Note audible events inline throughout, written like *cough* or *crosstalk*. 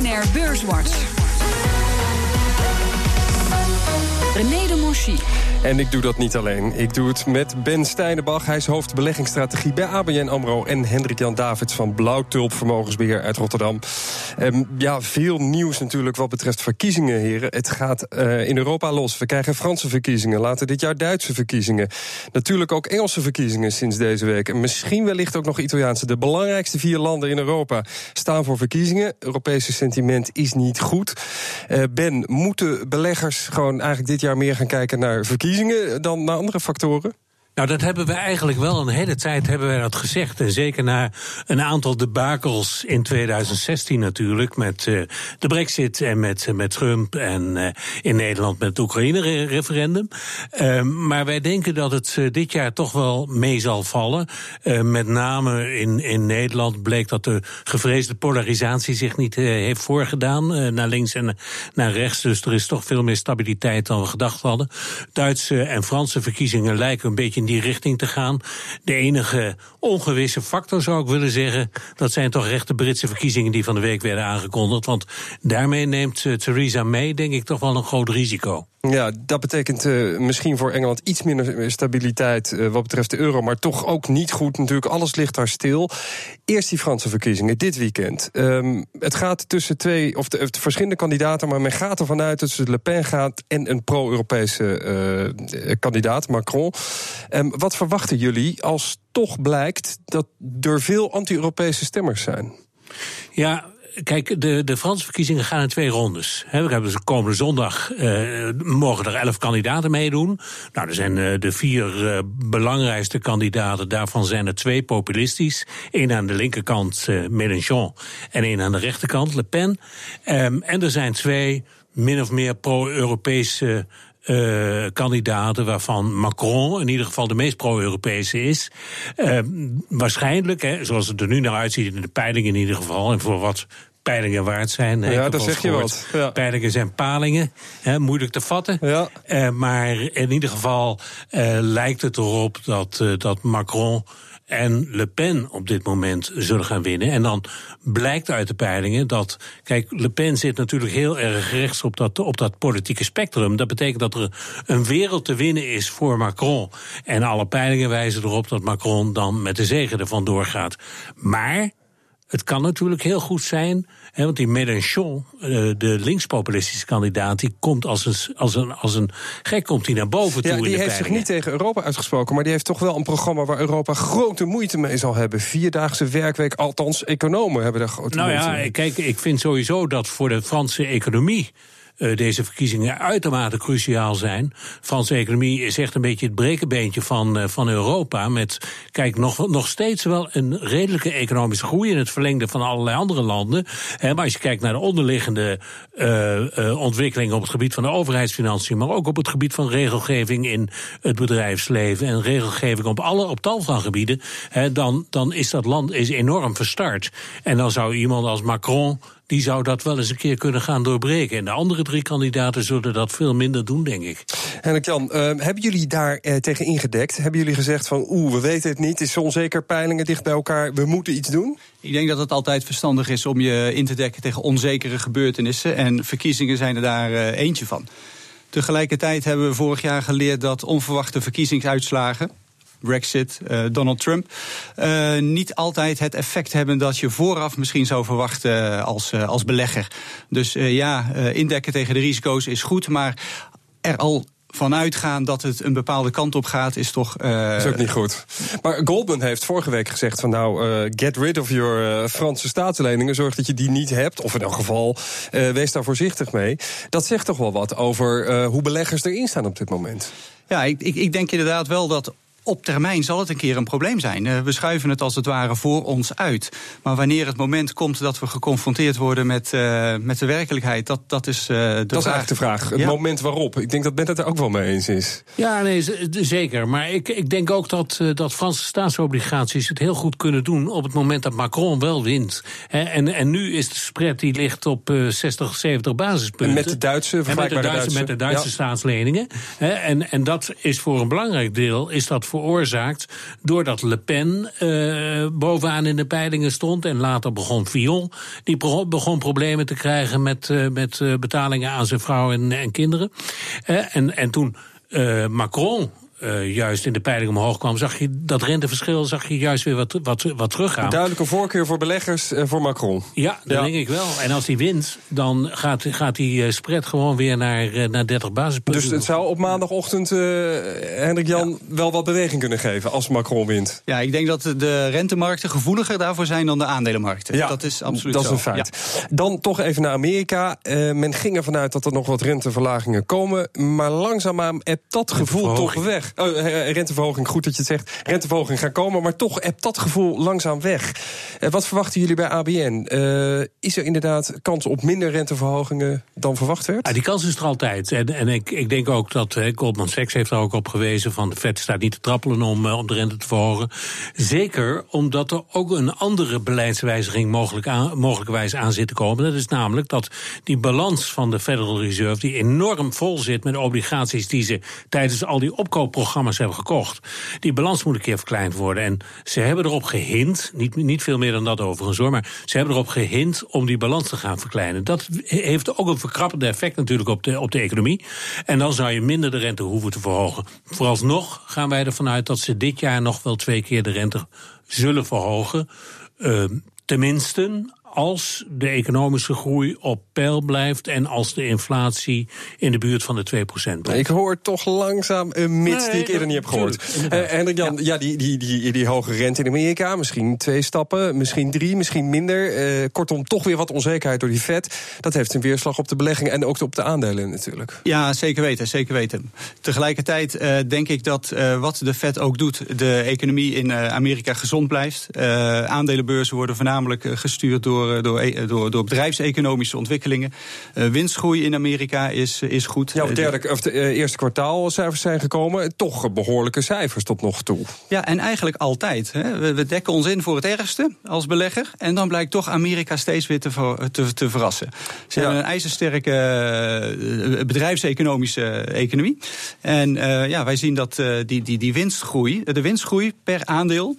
BNR Beurswatch. René de Monchy. En ik doe dat niet alleen. Ik doe het met Ben Steinebach. Hij is hoofd beleggingsstrategie bij ABN AMRO... en Hendrik-Jan Davids van Blauwtulp Vermogensbeheer uit Rotterdam. Um, ja, veel nieuws natuurlijk wat betreft verkiezingen, heren. Het gaat uh, in Europa los. We krijgen Franse verkiezingen, later dit jaar Duitse verkiezingen. Natuurlijk ook Engelse verkiezingen sinds deze week. En misschien wellicht ook nog Italiaanse. De belangrijkste vier landen in Europa staan voor verkiezingen. Europese sentiment is niet goed. Uh, ben, moeten beleggers gewoon eigenlijk dit jaar meer gaan kijken naar verkiezingen? verkiezingen dan naar andere factoren? Nou, dat hebben we eigenlijk wel een hele tijd hebben wij dat gezegd. En zeker na een aantal debakels in 2016 natuurlijk. Met uh, de brexit en met, met Trump. En uh, in Nederland met het Oekraïne-referendum. Uh, maar wij denken dat het dit jaar toch wel mee zal vallen. met name in, in Nederland bleek dat de gevreesde polarisatie zich niet heeft voorgedaan. naar links en naar rechts. Dus er is toch veel meer stabiliteit dan we gedacht hadden. Duitse en Franse verkiezingen lijken een beetje die richting te gaan. De enige ongewisse factor zou ik willen zeggen, dat zijn toch recht de Britse verkiezingen die van de week werden aangekondigd. Want daarmee neemt uh, Theresa May, denk ik, toch wel een groot risico. Ja, dat betekent uh, misschien voor Engeland iets minder stabiliteit uh, wat betreft de euro, maar toch ook niet goed. Natuurlijk, alles ligt daar stil. Eerst die Franse verkiezingen dit weekend. Um, het gaat tussen twee of de, de, verschillende kandidaten, maar men gaat ervan uit dat het Le Pen gaat en een pro-Europese kandidaat, Macron. Um, wat verwachten jullie als toch blijkt dat er veel anti-Europese stemmers zijn? Ja, kijk, de, de Franse verkiezingen gaan in twee rondes. We hebben dus komende zondag uh, mogen er elf kandidaten meedoen. Nou, er zijn uh, de vier uh, belangrijkste kandidaten. Daarvan zijn er twee populistisch. Eén aan de linkerkant, Mélenchon, en één aan de rechterkant, Le Pen. Um, en er zijn twee min of meer pro-Europese uh, kandidaten waarvan Macron in ieder geval de meest pro-Europese is. Uh, waarschijnlijk, hè, zoals het er nu naar uitziet in de peilingen in ieder geval, en voor wat peilingen waard zijn. Ja, dat zeg je wat. Ja. Peilingen zijn palingen, hè, moeilijk te vatten. Ja. Uh, maar in ieder geval lijkt het erop dat, dat Macron en Le Pen op dit moment zullen gaan winnen. En dan blijkt uit de peilingen dat. Kijk, Le Pen zit natuurlijk heel erg rechts op dat, op dat politieke spectrum. Dat betekent dat er een wereld te winnen is voor Macron. En alle peilingen wijzen erop dat Macron dan met de zegen ervan doorgaat. Maar het kan natuurlijk heel goed zijn He, want die Mélenchon, eh, de linkspopulistische kandidaat, die komt als een, als een, als een gek komt hij naar boven toe. Ja, die heeft zich niet tegen Europa uitgesproken, maar die heeft toch wel een programma waar Europa grote moeite mee zal hebben. Vierdaagse werkweek, althans, economen hebben daar grote nou moeite ja, mee. Kijk, ik vind sowieso dat voor de Franse economie deze verkiezingen uitermate cruciaal zijn. Franse economie is echt een beetje het brekenbeentje van, uh, van Europa. Met, kijk, nog, nog steeds wel een redelijke economische groei in het verlengde van allerlei andere landen. Maar als je kijkt naar de onderliggende uh, ontwikkelingen op het gebied van de overheidsfinanciën, maar ook op het gebied van regelgeving in het bedrijfsleven en regelgeving op alle op tal van gebieden, dan, dan is dat land is enorm verstart. En dan zou iemand als Macron die zou dat wel eens een keer kunnen gaan doorbreken. En de andere drie kandidaten zullen dat veel minder doen, denk ik. En Jan, uh, hebben jullie daar uh, tegen ingedekt? Hebben jullie gezegd van, oeh, we weten het niet, het is onzeker, peilingen dicht bij elkaar, we moeten iets doen? Ik denk dat het altijd verstandig is om je in te dekken tegen onzekere gebeurtenissen. En verkiezingen zijn er daar uh, eentje van. Tegelijkertijd hebben we vorig jaar geleerd dat onverwachte verkiezingsuitslagen Brexit, uh, Donald Trump, uh, niet altijd het effect hebben dat je vooraf misschien zou verwachten als, uh, als belegger. Dus ja, indekken tegen de risico's is goed, maar er al vanuit gaan dat het een bepaalde kant op gaat, is toch. Uh... is ook niet goed. Maar Goldman heeft vorige week gezegd: van nou, uh, get rid of your uh, Franse staatsleningen. Zorg dat je die niet hebt. Of in elk geval, wees daar voorzichtig mee. Dat zegt toch wel wat over hoe beleggers erin staan op dit moment. Ja, ik, ik, ik denk inderdaad wel dat op termijn zal het een keer een probleem zijn. Uh, we schuiven het als het ware voor ons uit. Maar wanneer het moment komt dat we geconfronteerd worden met, uh, met de werkelijkheid, dat, dat is uh, de dat vraag. Dat is eigenlijk de vraag. Het ja. moment waarop. Ik denk dat Ben het er ook wel mee eens is. Ja, nee, zeker. Maar ik, ik denk ook dat, dat Franse staatsobligaties het heel goed kunnen doen op het moment dat Macron wel wint. He, en, en nu is de spread die ligt op 60, 70 basispunten. En met de Duitse, met de Duitse, Duitse, met de Duitse ja. staatsleningen. He, en, en dat is voor een belangrijk deel, is dat voor veroorzaakt doordat Le Pen uh, bovenaan in de peilingen stond. En later begon Fillon. Die begon problemen te krijgen met, uh, met betalingen aan zijn vrouw en, en kinderen. en, en toen Macron uh, juist in de peiling omhoog kwam, zag je dat renteverschil zag je juist weer wat, wat, wat teruggaan. Een duidelijke voorkeur voor beleggers uh, voor Macron. Ja, dat denk ik wel. En als hij wint, dan gaat, gaat die eh, spread gewoon weer naar, naar 30 basispunten. Dus het zou op maandagochtend, uh, Hendrik Jan, wel wat beweging kunnen geven als Macron wint. Ja, ik denk dat de rentemarkten gevoeliger daarvoor zijn dan de aandelenmarkten. Ja, dat is absoluut dat is een feit. Dan toch even naar Amerika. men ging ervan uit dat er nog wat renteverlagingen komen. Maar langzaamaan hebt dat gevoel toch weg. Oh, renteverhoging, goed dat je het zegt. Renteverhoging gaan komen, maar toch hebt dat gevoel langzaam weg. Uh, wat verwachten jullie bij ABN? Is er inderdaad kans op minder renteverhogingen dan verwacht werd? Ja, die kans is er altijd. En, en ik, ik denk ook dat uh, Goldman Sachs heeft er ook op gewezen... van de Fed staat niet te trappelen om, om de rente te verhogen. Zeker omdat er ook een andere beleidswijziging mogelijk aan, aan zit te komen. Dat is namelijk dat die balans van de Federal Reserve... die enorm vol zit met obligaties die ze tijdens al die opkoopprogramma's programma's hebben gekocht. Die balans moet een keer verkleind worden. En ze hebben erop gehind, niet, niet veel meer dan dat overigens hoor, maar ze hebben erop gehind om die balans te gaan verkleinen. Dat heeft ook een verkrappende effect natuurlijk op de, op de economie. En dan zou je minder de rente hoeven te verhogen. Vooralsnog gaan wij ervan uit dat ze dit jaar nog wel twee keer de rente zullen verhogen. Uh, tenminste, als de economische groei op peil blijft en als de inflatie in de buurt van de 2% blijft. Ik hoor toch langzaam een mits die ik eerder niet heb gehoord. Uh, Hendrik Jan, ja, ja die, die, die, die, hoge rente in Amerika, misschien twee stappen, misschien drie, misschien minder. Uh, kortom, toch weer wat onzekerheid door die Fed. Dat heeft een weerslag op de beleggingen en ook op de aandelen natuurlijk. Ja, zeker weten, zeker weten. Tegelijkertijd uh, denk ik dat wat de Fed ook doet, de economie in Amerika gezond blijft. aandelenbeurzen worden voornamelijk gestuurd door door, door, e- door, door bedrijfseconomische ontwikkelingen. Uh, winstgroei in Amerika is, is goed. Ja, derde, of de uh, eerste kwartaalcijfers zijn gekomen. Toch behoorlijke cijfers tot nog toe. Ja, en eigenlijk altijd. Hè. We, we, dekken ons in voor het ergste als belegger. En dan blijkt toch Amerika steeds weer te, te, te verrassen. Ze ja. hebben een ijzersterke bedrijfseconomische economie. En ja, wij zien dat die, die, die winstgroei, de winstgroei per aandeel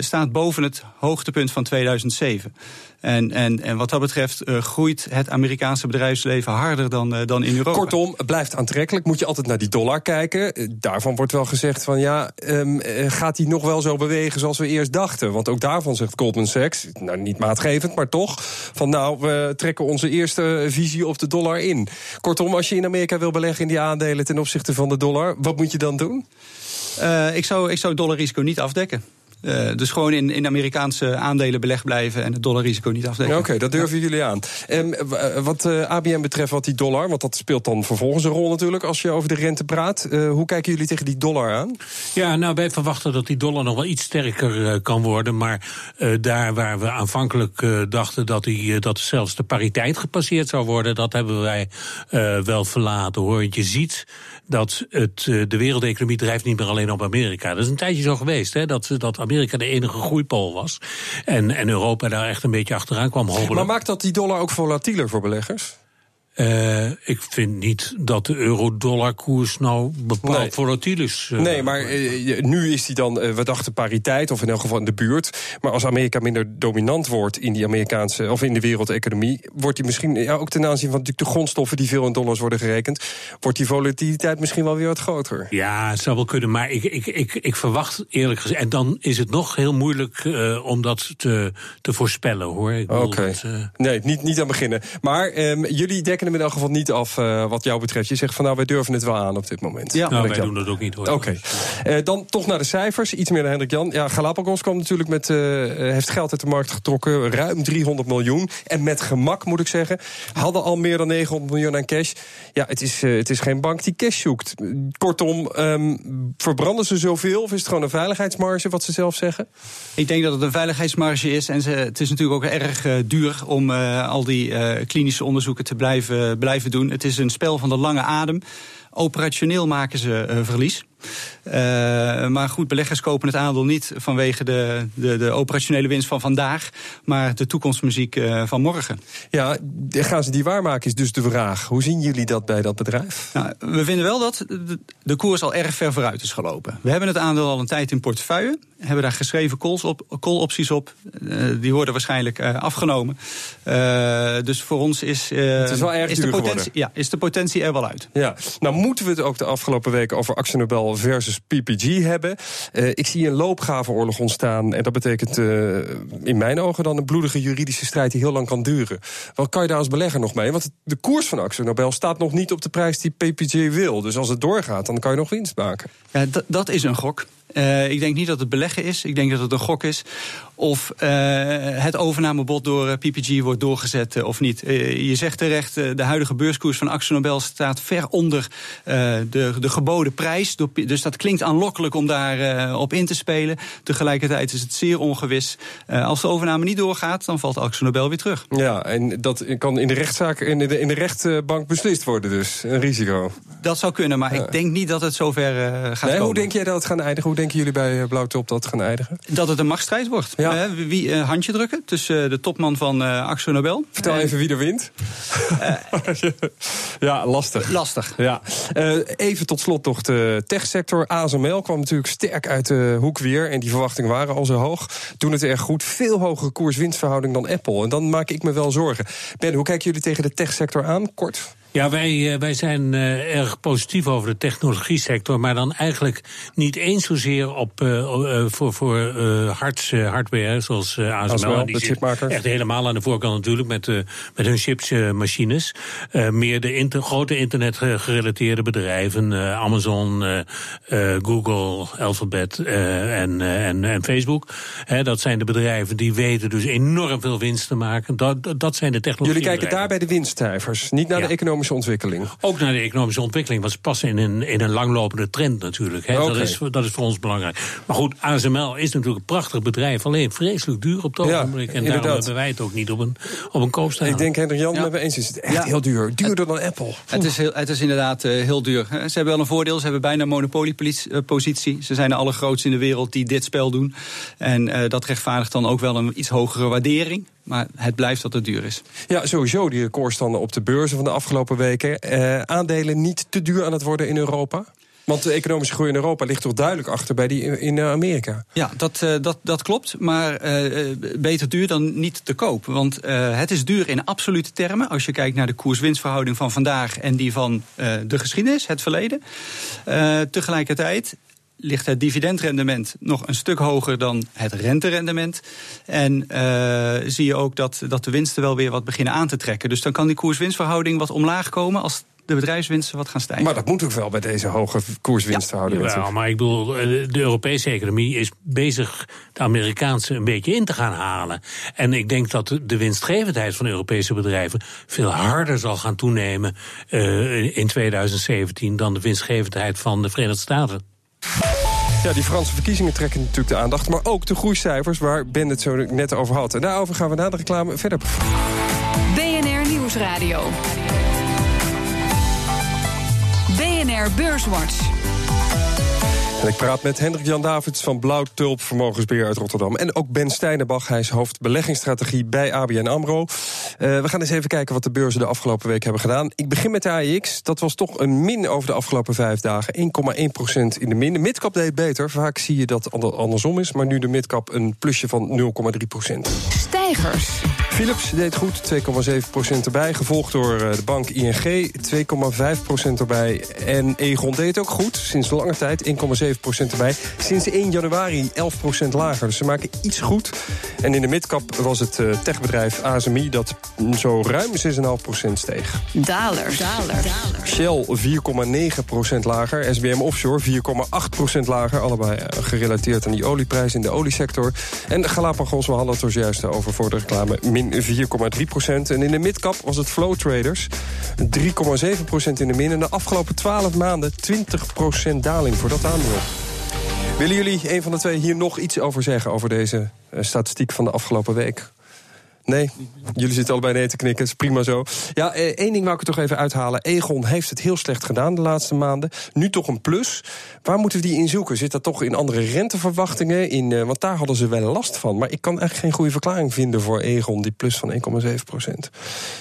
staat boven het hoogtepunt van 2007. En, en, en wat dat betreft uh, groeit het Amerikaanse bedrijfsleven harder dan, uh, dan in Europa. Kortom, het blijft aantrekkelijk. Moet je altijd naar die dollar kijken. Daarvan wordt wel gezegd van ja, um, gaat die nog wel zo bewegen zoals we eerst dachten? Want ook daarvan zegt Goldman Sachs, nou niet maatgevend, maar toch, van nou, we trekken onze eerste visie op de dollar in. Kortom, als je in Amerika wil beleggen in die aandelen ten opzichte van de dollar, wat moet je dan doen? Uh, ik, zou, ik zou dollarrisico niet afdekken. Uh, dus gewoon in, in Amerikaanse aandelen belegd blijven en het dollarrisico niet afdekken. Oké, okay, dat durven ja. jullie aan. En uh, wat uh, eh, ABN betreft, wat die dollar, want dat speelt dan vervolgens een rol natuurlijk als je over de rente praat. hoe kijken jullie tegen die dollar aan? Ja, nou, wij verwachten dat die dollar nog wel iets sterker kan worden. Maar daar waar we aanvankelijk dachten dat, die, dat zelfs de pariteit gepasseerd zou worden, dat hebben wij wel verlaten hoor. Je ziet dat het, de wereldeconomie drijft niet meer alleen op Amerika. Dat is een tijdje zo geweest, hè, dat, dat Amerika de enige groeipool was. En, en Europa daar echt een beetje achteraan kwam hobbelen. Maar maakt dat die dollar ook volatieler voor beleggers? Uh, ik vind niet dat de euro-dollar-koers nou bepaald nee. volatiel is. Uh, nee, maar uh, nu is die dan, we dachten pariteit, of in elk geval in de buurt. Maar als Amerika minder dominant wordt in die Amerikaanse, of in de wereldeconomie, wordt die misschien, ja, ook ten aanzien van de grondstoffen die veel in dollars worden gerekend, wordt die volatiliteit misschien wel weer wat groter. Ja, het zou wel kunnen, maar ik, ik, ik, ik verwacht eerlijk gezegd, en dan is het nog heel moeilijk om dat te, te voorspellen hoor. Oké. Okay. Nee, niet, niet aan beginnen. Maar um, jullie dekken hem in elk geval niet af uh, wat jou betreft. Je zegt van nou, wij durven het wel aan op dit moment. Ja, nou, wij doen dat ook niet hoor. Oké. Okay. Uh, dan toch naar de cijfers. Iets meer naar Hendrik Jan. Ja, Galapagos kwam natuurlijk met, uh, heeft geld uit de markt getrokken. Ruim 300 miljoen. En met gemak moet ik zeggen. Hadden al meer dan 900 miljoen aan cash. Ja, het is, het is geen bank die cash zoekt. Kortom, um, verbranden ze zoveel? Of is het gewoon een veiligheidsmarge, wat ze zelf zeggen? Ik denk dat het een veiligheidsmarge is. En ze, het is natuurlijk ook erg duur om al die klinische onderzoeken te blijven blijven, blijven doen. Het is een spel van de lange adem. Operationeel maken ze uh, verlies. maar goed, beleggers kopen het aandeel niet vanwege de, de, de operationele winst van vandaag, maar de toekomstmuziek van morgen. Ja, gaan ze die waarmaken is dus de vraag. Hoe zien jullie dat bij dat bedrijf? Nou, we vinden wel dat de, de koers al erg ver vooruit is gelopen. We hebben het aandeel al een tijd in portefeuille, hebben daar geschreven calls op, call opties op. die worden waarschijnlijk afgenomen. dus voor ons is, het is, wel erg is, de potentie, ja, is de potentie er wel uit. Ja, nou moeten we het ook de afgelopen weken over Axel Nobel versus PPG hebben. Ik zie een loopgavenoorlog ontstaan. En dat betekent in mijn ogen dan een bloedige juridische strijd die heel lang kan duren. Wat kan je daar als belegger nog mee? Want de koers van Axel Nobel staat nog niet op de prijs die PPG wil. Dus als het doorgaat, dan kan je nog winst maken. Ja, dat is een gok. Uh, ik denk niet dat het beleggen is. Ik denk dat het een gok is. Of uh, het overnamebod door uh, PPG wordt doorgezet of niet. je zegt terecht, de huidige beurskoers van Axel Nobel staat ver onder de, de geboden prijs. Dus dat klinkt aanlokkelijk om daar op in te spelen. Tegelijkertijd is het zeer ongewis. als de overname niet doorgaat, dan valt Axel Nobel weer terug. Ja, en dat kan in de rechtszaak, in de, in de rechtbank beslist worden dus. Een risico. Dat zou kunnen, maar ik denk niet dat het zover gaat nee, komen. Hoe denk jij dat het gaat eindigen? denken jullie bij eh, Blauwtop dat gaan eindigen? Dat het een machtsstrijd wordt. Ja. Uh, wie uh, handje drukken tussen de topman van Axo Nobel. Vertel even wie er wint. *laughs* ja, lastig. Lastig. Ja. even tot slot nog de techsector. ASML kwam natuurlijk sterk uit de hoek weer. En die verwachtingen waren al zo hoog. Toen het erg goed. Veel hogere koers-winstverhouding dan Apple. En dan maak ik me wel zorgen. Ben, hoe kijken jullie tegen de techsector aan? Kort. Ja, wij, wij zijn uh, erg positief over de technologie-sector, maar dan eigenlijk niet eens zozeer op, uh, uh, voor, voor hards, hardware, zoals ASML. die zit echt helemaal aan de voorkant natuurlijk met, met hun chipsmachines. meer de inter, grote internetgerelateerde bedrijven, Amazon, Google, Alphabet en, en, en Facebook. dat zijn de bedrijven die weten dus enorm veel winst te maken. Dat, dat zijn de technologie. Jullie kijken daar bij de winstcijfers, niet naar de economische ontwikkeling? Ook naar de economische ontwikkeling, want ze passen in een, in een langlopende trend natuurlijk. Hè. Dat, is, dat is voor ons belangrijk. Maar goed, ASML is natuurlijk een prachtig bedrijf, alleen vreselijk duur op het ogenblik. en inderdaad. daarom hebben wij het ook niet op een, op een koop staan. Ik denk, Hendrik Jan, ja. met me eens is het echt heel duur. Duurder dan Apple. Het is, heel, het is inderdaad uh, heel duur. Ze hebben wel een voordeel, ze hebben bijna een monopoliepositie. Ze zijn de allergrootste in de wereld die dit spel doen. En uh, dat rechtvaardigt dan ook wel een iets hogere waardering. Maar het blijft dat het duur is. Ja, sowieso die recordstanden op de beurzen van de afgelopen weken. Eh, aandelen niet te duur aan het worden in Europa? Want de economische groei in Europa ligt toch duidelijk achter bij die in Amerika. Ja, dat, uh, dat, dat klopt. Maar uh, beter duur dan niet te koop. Want uh, het is duur in absolute termen. Als je kijkt naar de koers-winstverhouding van vandaag en die van de geschiedenis, het verleden. tegelijkertijd ligt het dividendrendement nog een stuk hoger dan het renterendement. En uh, zie je ook dat, dat de winsten wel weer wat beginnen aan te trekken. Dus dan kan die koers-winstverhouding wat omlaag komen als de bedrijfswinsten wat gaan stijgen. Maar dat moet ook wel bij deze hoge koerswinstverhouding. Ja, ja, maar ik bedoel, eh, de Europese economie is bezig de Amerikaanse een beetje in te gaan halen. En ik denk dat de winstgevendheid van Europese bedrijven veel harder zal gaan toenemen uh, in 2017 dan de winstgevendheid van de Verenigde Staten. Ja, die Franse verkiezingen trekken natuurlijk de aandacht. Maar ook de groeicijfers waar Ben het zo net over had. En daarover gaan we na de reclame verder. BNR Nieuwsradio. BNR Beurswatch. En ik praat met Hendrik Jan Davids van Blauw Tulp Vermogensbeheer uit Rotterdam. En ook Ben Steinenbach, hij is hoofd beleggingsstrategie bij ABN AMRO. Uh, we gaan eens even kijken wat de beurzen de afgelopen week hebben gedaan. Ik begin met de AEX. Dat was toch een min over de afgelopen vijf dagen. 1,1% in de min. De midcap deed beter. Vaak zie je dat het andersom is. Maar nu de midcap een plusje van 0,3%. Stijgers. Philips deed goed, 2,7% erbij. Gevolgd door eh, de bank ING, 2,5% erbij. En Egon deed ook goed, sinds lange tijd, 1,7% erbij. Sinds 1 januari 11% lager. Dus ze maken iets goed. En in de midcap was het uh, techbedrijf ASMI dat zo ruim 6,5% steeg. Daler. Daler. Shell 4,9% lager. SBM Offshore 4,8% lager. Allebei uh, gerelateerd aan die olieprijs in de oliesector. En Galapagos, we hadden het er juist over voor de reclame, min 4,3%. En in de midcap was het Flow Traders 3,7% in de min. En de afgelopen 12 maanden 20% daling voor dat aandeel. Willen jullie, een van de twee, hier nog iets over zeggen... over deze uh, statistiek van de afgelopen week? Nee, jullie zitten allebei nee te knikken, is prima zo. Ja, eh, één ding wou ik er toch even uithalen. Egon heeft het heel slecht gedaan de laatste maanden. Nu toch een plus. Waar moeten we die in zoeken? Zit dat toch in andere renteverwachtingen? In, uh, want daar hadden ze wel last van. Maar ik kan eigenlijk geen goede verklaring vinden voor Egon, die plus van 1,7 procent.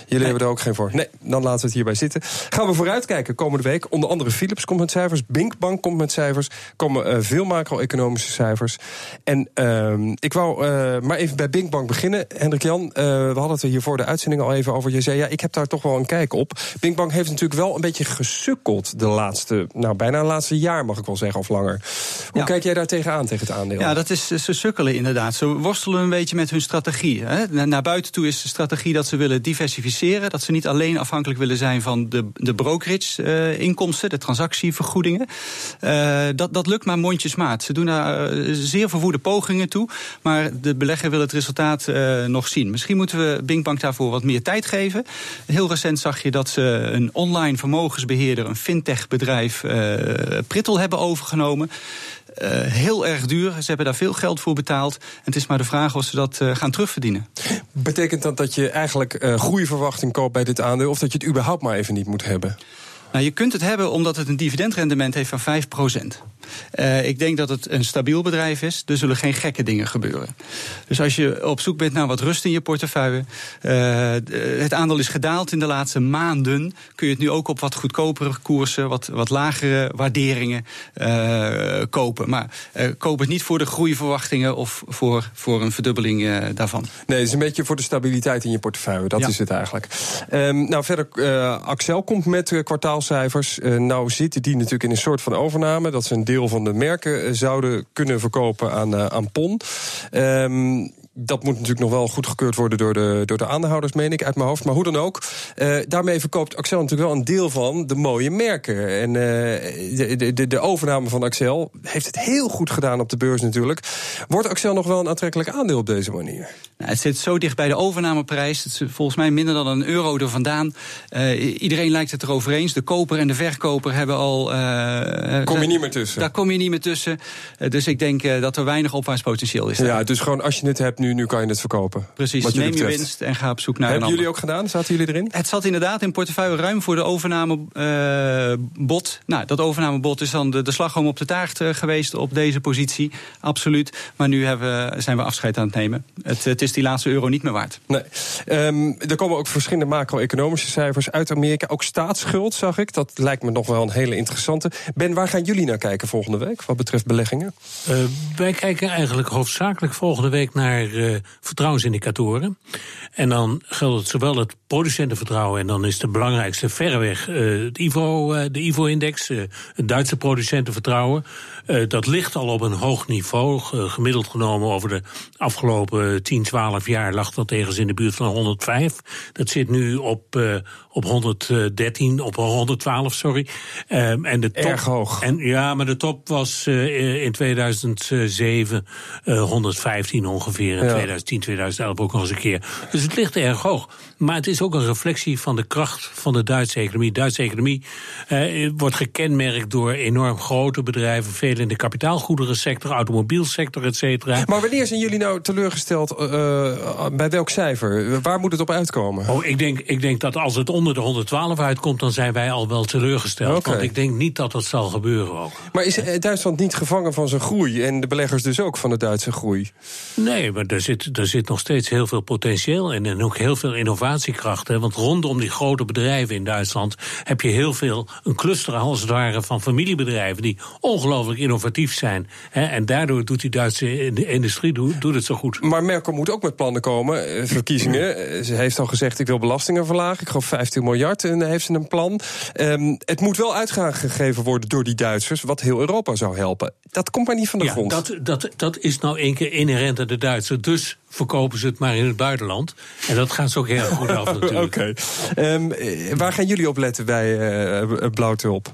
Jullie hebben er ook geen voor. Nee, dan laten we het hierbij zitten. Gaan we vooruitkijken komende week. Onder andere Philips komt met cijfers, Binkbank komt met cijfers. Komen uh, veel macro-economische cijfers. En uh, ik wou maar even bij Binkbank beginnen. Hendrik Jan, we hadden het er hier voor de uitzending al even over. Je zei, ja, ik heb daar toch wel een kijk op. Binkbank heeft natuurlijk wel een beetje gesukkeld de laatste, nou bijna laatste jaar mag ik wel zeggen, of langer. Hoe Ja. kijk jij daar tegenaan, tegen het aandeel? Ja, dat is, ze sukkelen inderdaad. Ze worstelen een beetje met hun strategie. Hè. Na- Naar buiten toe is de strategie dat ze willen diversificeren. Dat ze niet alleen afhankelijk willen zijn van de, de brokerage-inkomsten, de transactievergoedingen. Eh, dat, dat lukt maar mondjesmaat. Ze doen daar eh, zeer verwoede pogingen toe. Maar de belegger wil het resultaat eh, nog zien. Misschien moeten we Binkbank daarvoor wat meer tijd geven. Heel recent zag je dat ze een online vermogensbeheerder, een fintech-bedrijf, eh, Prittel hebben overgenomen. Eh, heel erg duur. Ze hebben daar veel geld voor betaald. En het is maar de vraag of ze dat eh, gaan terugverdienen. Betekent dat dat je eigenlijk eh goede verwachting koopt bij dit aandeel... of dat je het überhaupt maar even niet moet hebben? Nou, je kunt het hebben omdat het een dividendrendement heeft van 5% Eh, ik denk dat het een stabiel bedrijf is. Er zullen geen gekke dingen gebeuren. Dus als je op zoek bent naar wat rust in je portefeuille. eh, het aandeel is gedaald in de laatste maanden. Kun je het nu ook op wat goedkopere koersen, wat, wat lagere waarderingen eh, kopen. Maar koop het niet voor de groeiverwachtingen of voor, voor een verdubbeling daarvan. Nee, het is een beetje voor de stabiliteit in je portefeuille. Dat Ja. is het eigenlijk. Ehm, nou, verder, Axel komt met eh, kwartaalcijfers. Eh, nou zitten die natuurlijk in een soort van overname. Dat ze een deel van de merken eh, zouden kunnen verkopen aan, eh, aan PON. Ehm, dat moet natuurlijk nog wel goedgekeurd worden door de, door de aandeelhouders, meen ik, uit mijn hoofd. Maar hoe dan ook, eh, daarmee verkoopt Axel natuurlijk wel een deel van de mooie merken. En eh, de, de- de, overname van Axel heeft het heel goed gedaan op de beurs natuurlijk. Wordt Axel nog wel een aantrekkelijk aandeel op deze manier? Nou, het zit zo dicht bij de overnameprijs. Het is volgens mij minder dan een euro er vandaan. Eh, iedereen lijkt het erover eens. De koper en de verkoper hebben al. Kom je niet meer tussen? Daar kom je niet meer tussen. Dus ik denk dat er weinig opwaartspotentieel is. daar. Ja, dus gewoon als je het hebt nu, nu kan je het verkopen. Precies, neem je betreft. winst en ga op zoek naar een Hebben jullie ook gedaan? Zaten jullie erin? Het zat inderdaad in portefeuille ruim voor de overnamebod. nou, dat overnamebod is dan de, de slagroom op de taart eh, geweest op deze positie. Absoluut. Maar nu hebben, we- zijn we afscheid aan het nemen. Het, het is die laatste euro niet meer waard. Nee. Ehm, er komen ook verschillende macro-economische cijfers uit Amerika. Ook staatsschuld, zag ik. Dat lijkt me nog wel een hele interessante. Ben, waar gaan jullie naar kijken volgende week wat betreft beleggingen? Eh, wij kijken eigenlijk hoofdzakelijk volgende week naar eh, vertrouwensindicatoren. En dan geldt het zowel het producentenvertrouwen, en dan is de belangrijkste verreweg eh, het IVO, eh, de IVO-index, het Duitse producentenvertrouwen. Dat ligt al op een hoog niveau. gemiddeld genomen over de afgelopen 10, 12 jaar lag dat ergens in de buurt van 105. Dat zit nu op, op 113, op 112, sorry. Ehm, en de top, Erg hoog. En, ja, maar de top was in 2007 eh, 115 ongeveer. In Ja. 2010, 2011 ook nog eens een keer. Dus het ligt erg hoog. Maar het is ook een reflectie van de kracht van de Duitse economie. De Duitse economie eh, wordt gekenmerkt door enorm grote bedrijven. Veel in de kapitaalgoederensector, automobielsector, et cetera. Maar wanneer zijn jullie nou teleurgesteld? eh, bij welk cijfer? Waar moet het op uitkomen? Oh, ik denk, ik denk dat als het onder de 112 uitkomt, dan zijn wij al wel teleurgesteld. Want ik denk niet dat dat zal gebeuren ook. Maar is eh, Duitsland niet gevangen van zijn groei? En de beleggers dus ook van de Duitse groei? Nee, maar er zit, er zit nog steeds heel veel potentieel in. En ook heel veel innovatiekracht. Hè. Want rondom die grote bedrijven in Duitsland heb je heel veel. een cluster als het ware van familiebedrijven. die ongelooflijk innovatief zijn. Hè. En daardoor doet die Duitse in- industrie doet, doet het zo goed. Maar Merkel moet ook met plannen komen. eh, Verkiezingen. Eh, Ze heeft al gezegd: ik wil belastingen verlagen. Ik geloof 15 miljard en heeft ze een plan. Ehm, het moet wel uitgegeven worden door die Duitsers, wat heel Europa zou helpen. Dat komt maar niet van de Ja, grond. dat, dat, dat is nou één keer inherent aan de Duitsers. Dus verkopen ze het maar in het buitenland. En dat gaat ze ook heel goed af *laughs* natuurlijk. Oké. Ehm, eh, waar gaan jullie op letten bij eh Blauwtulp?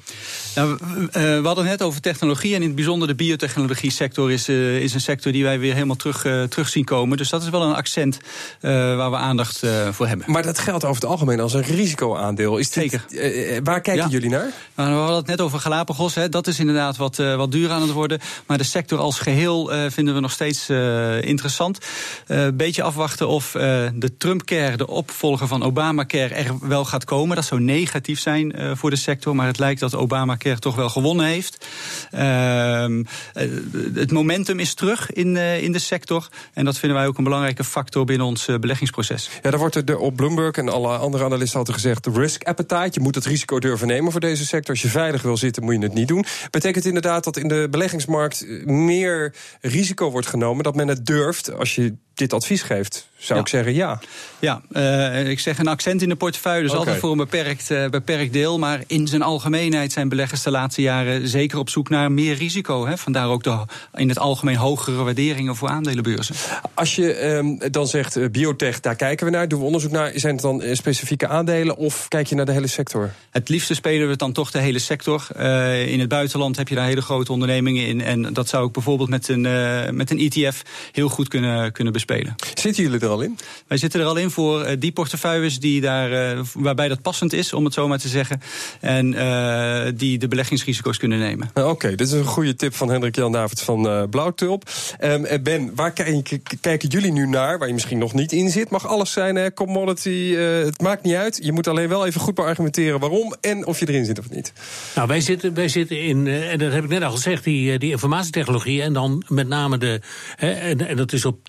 Nou, we- eh, we hadden het net over technologie. En in het bijzonder de biotechnologie sector is, eh, is een sector die wij weer helemaal terug, eh, terug zien komen. Dus dat is wel een accent eh, waar we aandacht eh, voor hebben. Maar dat geldt over het algemeen als een risicoaandeel. Is dit, Zeker. eh, eh, waar kijken Ja. jullie naar? Nou, we hadden het net over Galapagos. Hè. Dat is inderdaad wat, eh, wat duur aan het worden. Maar de sector als geheel eh, vinden we nog steeds eh, interessant. Buitenland. Een beetje afwachten of de Trump-care, de opvolger van Obamacare, er wel gaat komen. Dat zou negatief zijn voor de sector, maar het lijkt dat Obamacare toch wel gewonnen heeft. Ehm, het momentum is terug in, in de sector. En dat vinden wij ook een belangrijke factor binnen ons beleggingsproces. Ja, daar wordt er op Bloomberg en alle andere analisten altijd gezegd: risk appetite. Je moet het risico durven nemen voor deze sector. Als je veilig wil zitten, moet je het niet doen. Betekent inderdaad dat in de beleggingsmarkt meer risico wordt genomen, dat men het durft als je dit advies geeft, zou ik zeggen ja. Ja, uh, ik zeg een accent in de portefeuille, dus altijd voor een beperkt, uh, beperkt deel. Maar in zijn algemeenheid zijn beleggers de laatste jaren zeker op zoek naar meer risico. Hè? Vandaar ook de, in het algemeen hogere waarderingen voor aandelenbeurzen. Als je um, dan zegt uh, biotech, daar kijken we naar, doen we onderzoek naar. Zijn het dan specifieke aandelen of kijk je naar de hele sector? Het liefste spelen we dan toch de hele sector. in het buitenland heb je daar hele grote ondernemingen in. En dat zou ik bijvoorbeeld met een, met een ETF heel goed kunnen, kunnen bespelen. Zitten jullie er al in? Wij zitten er al in voor uh, die portefeuilles die daar, uh, waarbij dat passend is, om het zo maar te zeggen. En uh, die de beleggingsrisico's kunnen nemen. Oké, okay, dit is een goede tip van Hendrik Jan David van Blauwtulp. Um, ben, waar kijken jullie nu naar, waar je misschien nog niet in zit? Mag alles zijn, hè? commodity, het maakt niet uit. Je moet alleen wel even goed beargumenteren waarom en of je erin zit of niet. Nou, wij zitten, wij zitten in, en dat heb ik net al gezegd, die, die informatietechnologie. En dan met name de, hè, en, en dat is op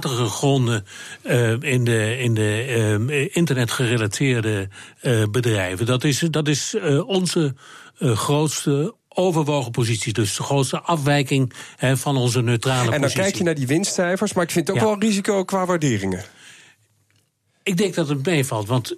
trendmatige gronden uh, in de, in de uh, internetgerelateerde uh, bedrijven. Dat is, dat is onze grootste overwogen positie. Dus de grootste afwijking van onze neutrale positie. En dan kijk je naar die winstcijfers, maar ik vind het ook ja. wel risico qua waarderingen. Ik denk dat het meevalt, want eh,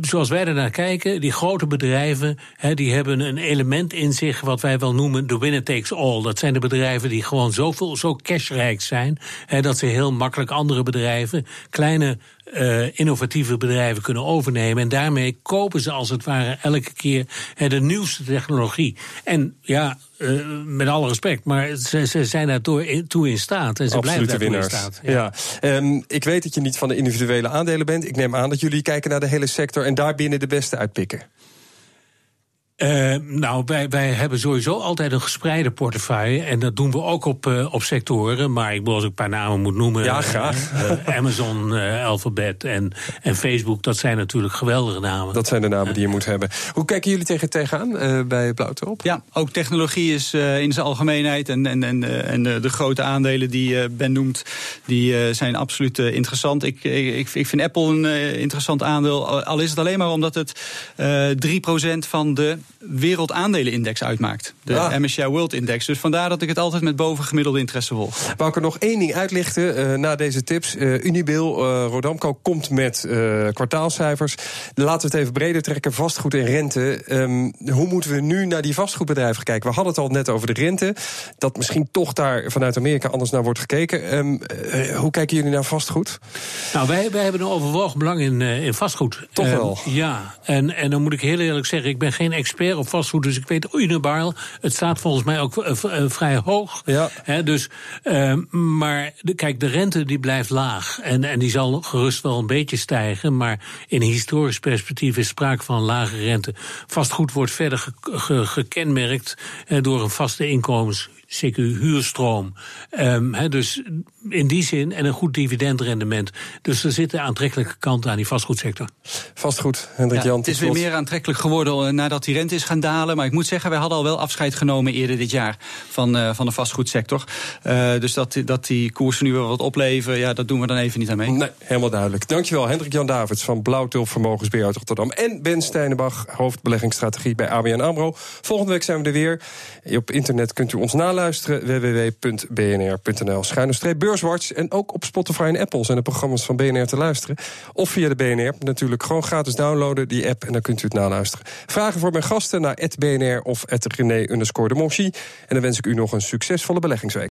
zoals wij er naar kijken, die grote bedrijven, die hebben een element in zich wat wij wel noemen de winner takes all. Dat zijn de bedrijven die gewoon zoveel, zo cashrijk zijn, dat ze heel makkelijk andere bedrijven, kleine uh, innovatieve bedrijven kunnen overnemen. En daarmee kopen ze als het ware elke keer de nieuwste technologie. En ja, uh, met alle respect, maar ze, ze zijn daartoe toe in staat. En ze Absolute blijven winnaars. in staat. Ja. ja. Um, ik weet dat je niet van de individuele aandelen bent. Ik neem aan dat jullie kijken naar de hele sector en daar binnen de beste uitpikken. Uh, nou, wij, wij hebben sowieso altijd een gespreide portefeuille. En dat doen we ook op, uh, op sectoren. Maar ik wil als ik een paar namen moet noemen. Ja, graag. Uh, Amazon, Alphabet en, en Facebook, dat zijn natuurlijk geweldige namen. Dat zijn de namen die je moet hebben. Hoe kijken jullie tegen tegenaan bij Blauwtop? Ja, ook technologie is in zijn algemeenheid. En, en, en, en de grote aandelen die Ben noemt, die zijn absoluut interessant. Ik, ik, ik vind Apple een interessant aandeel. Al is het alleen maar omdat het 3% van de wereldaandelenindex uitmaakt. De ah. MSCI World Index. Dus vandaar dat ik het altijd met bovengemiddelde interesse volg. Wou ik er nog één ding uitlichten uh, na deze tips. Uh, Unibil, uh, Rodamco komt met kwartaalcijfers. Laten we het even breder trekken. Vastgoed en rente. Um, hoe moeten we nu naar die vastgoedbedrijven kijken? We hadden het al net over de rente. Dat misschien toch daar vanuit Amerika anders naar wordt gekeken. Um, hoe kijken jullie naar vastgoed? Nou, wij, wij hebben een overwogen belang in, in vastgoed. Toch wel? ja, en, en dan moet ik heel eerlijk zeggen, ik ben geen expert op vastgoed, dus ik weet Unibail. Het staat volgens mij ook uh, vrij hoog. Ja. Dus, uh, maar de, kijk, de rente die blijft laag. En, en die zal gerust wel een beetje stijgen. Maar in historisch perspectief is sprake van lage rente. Vastgoed wordt verder ge, ge, gekenmerkt uh, door een vaste inkomens CQ huurstroom. Um, he, dus in die zin en een goed dividendrendement. Dus er zitten aantrekkelijke kanten aan die vastgoedsector. Vastgoed, Hendrik ja, Jan. Het is weer meer aantrekkelijk geworden eh, nadat die rente is gaan dalen. Maar ik moet zeggen, wij hadden al wel afscheid genomen eerder dit jaar van, uh, van de vastgoedsector. Uh, dus dat, dat die koersen nu weer wat opleveren, ja, dat doen we dan even niet aan mee. Nee, helemaal duidelijk. Dankjewel, Hendrik Jan Davids van Blauwtulp Vermogensbeheer uit Rotterdam. En Ben Steinenbach, hoofdbeleggingsstrategie bij ABN AMRO. Volgende week zijn we er weer. Op internet kunt u ons naluisteren www.bnr.nl schuine streep En ook op Spotify en Apple zijn de programma's van BNR te luisteren. Of via de BNR natuurlijk gewoon gratis downloaden, die app. En dan kunt u het naluisteren. Vragen voor mijn gasten naar BNR of René underscore de Monchy. En dan wens ik u nog een succesvolle beleggingsweek.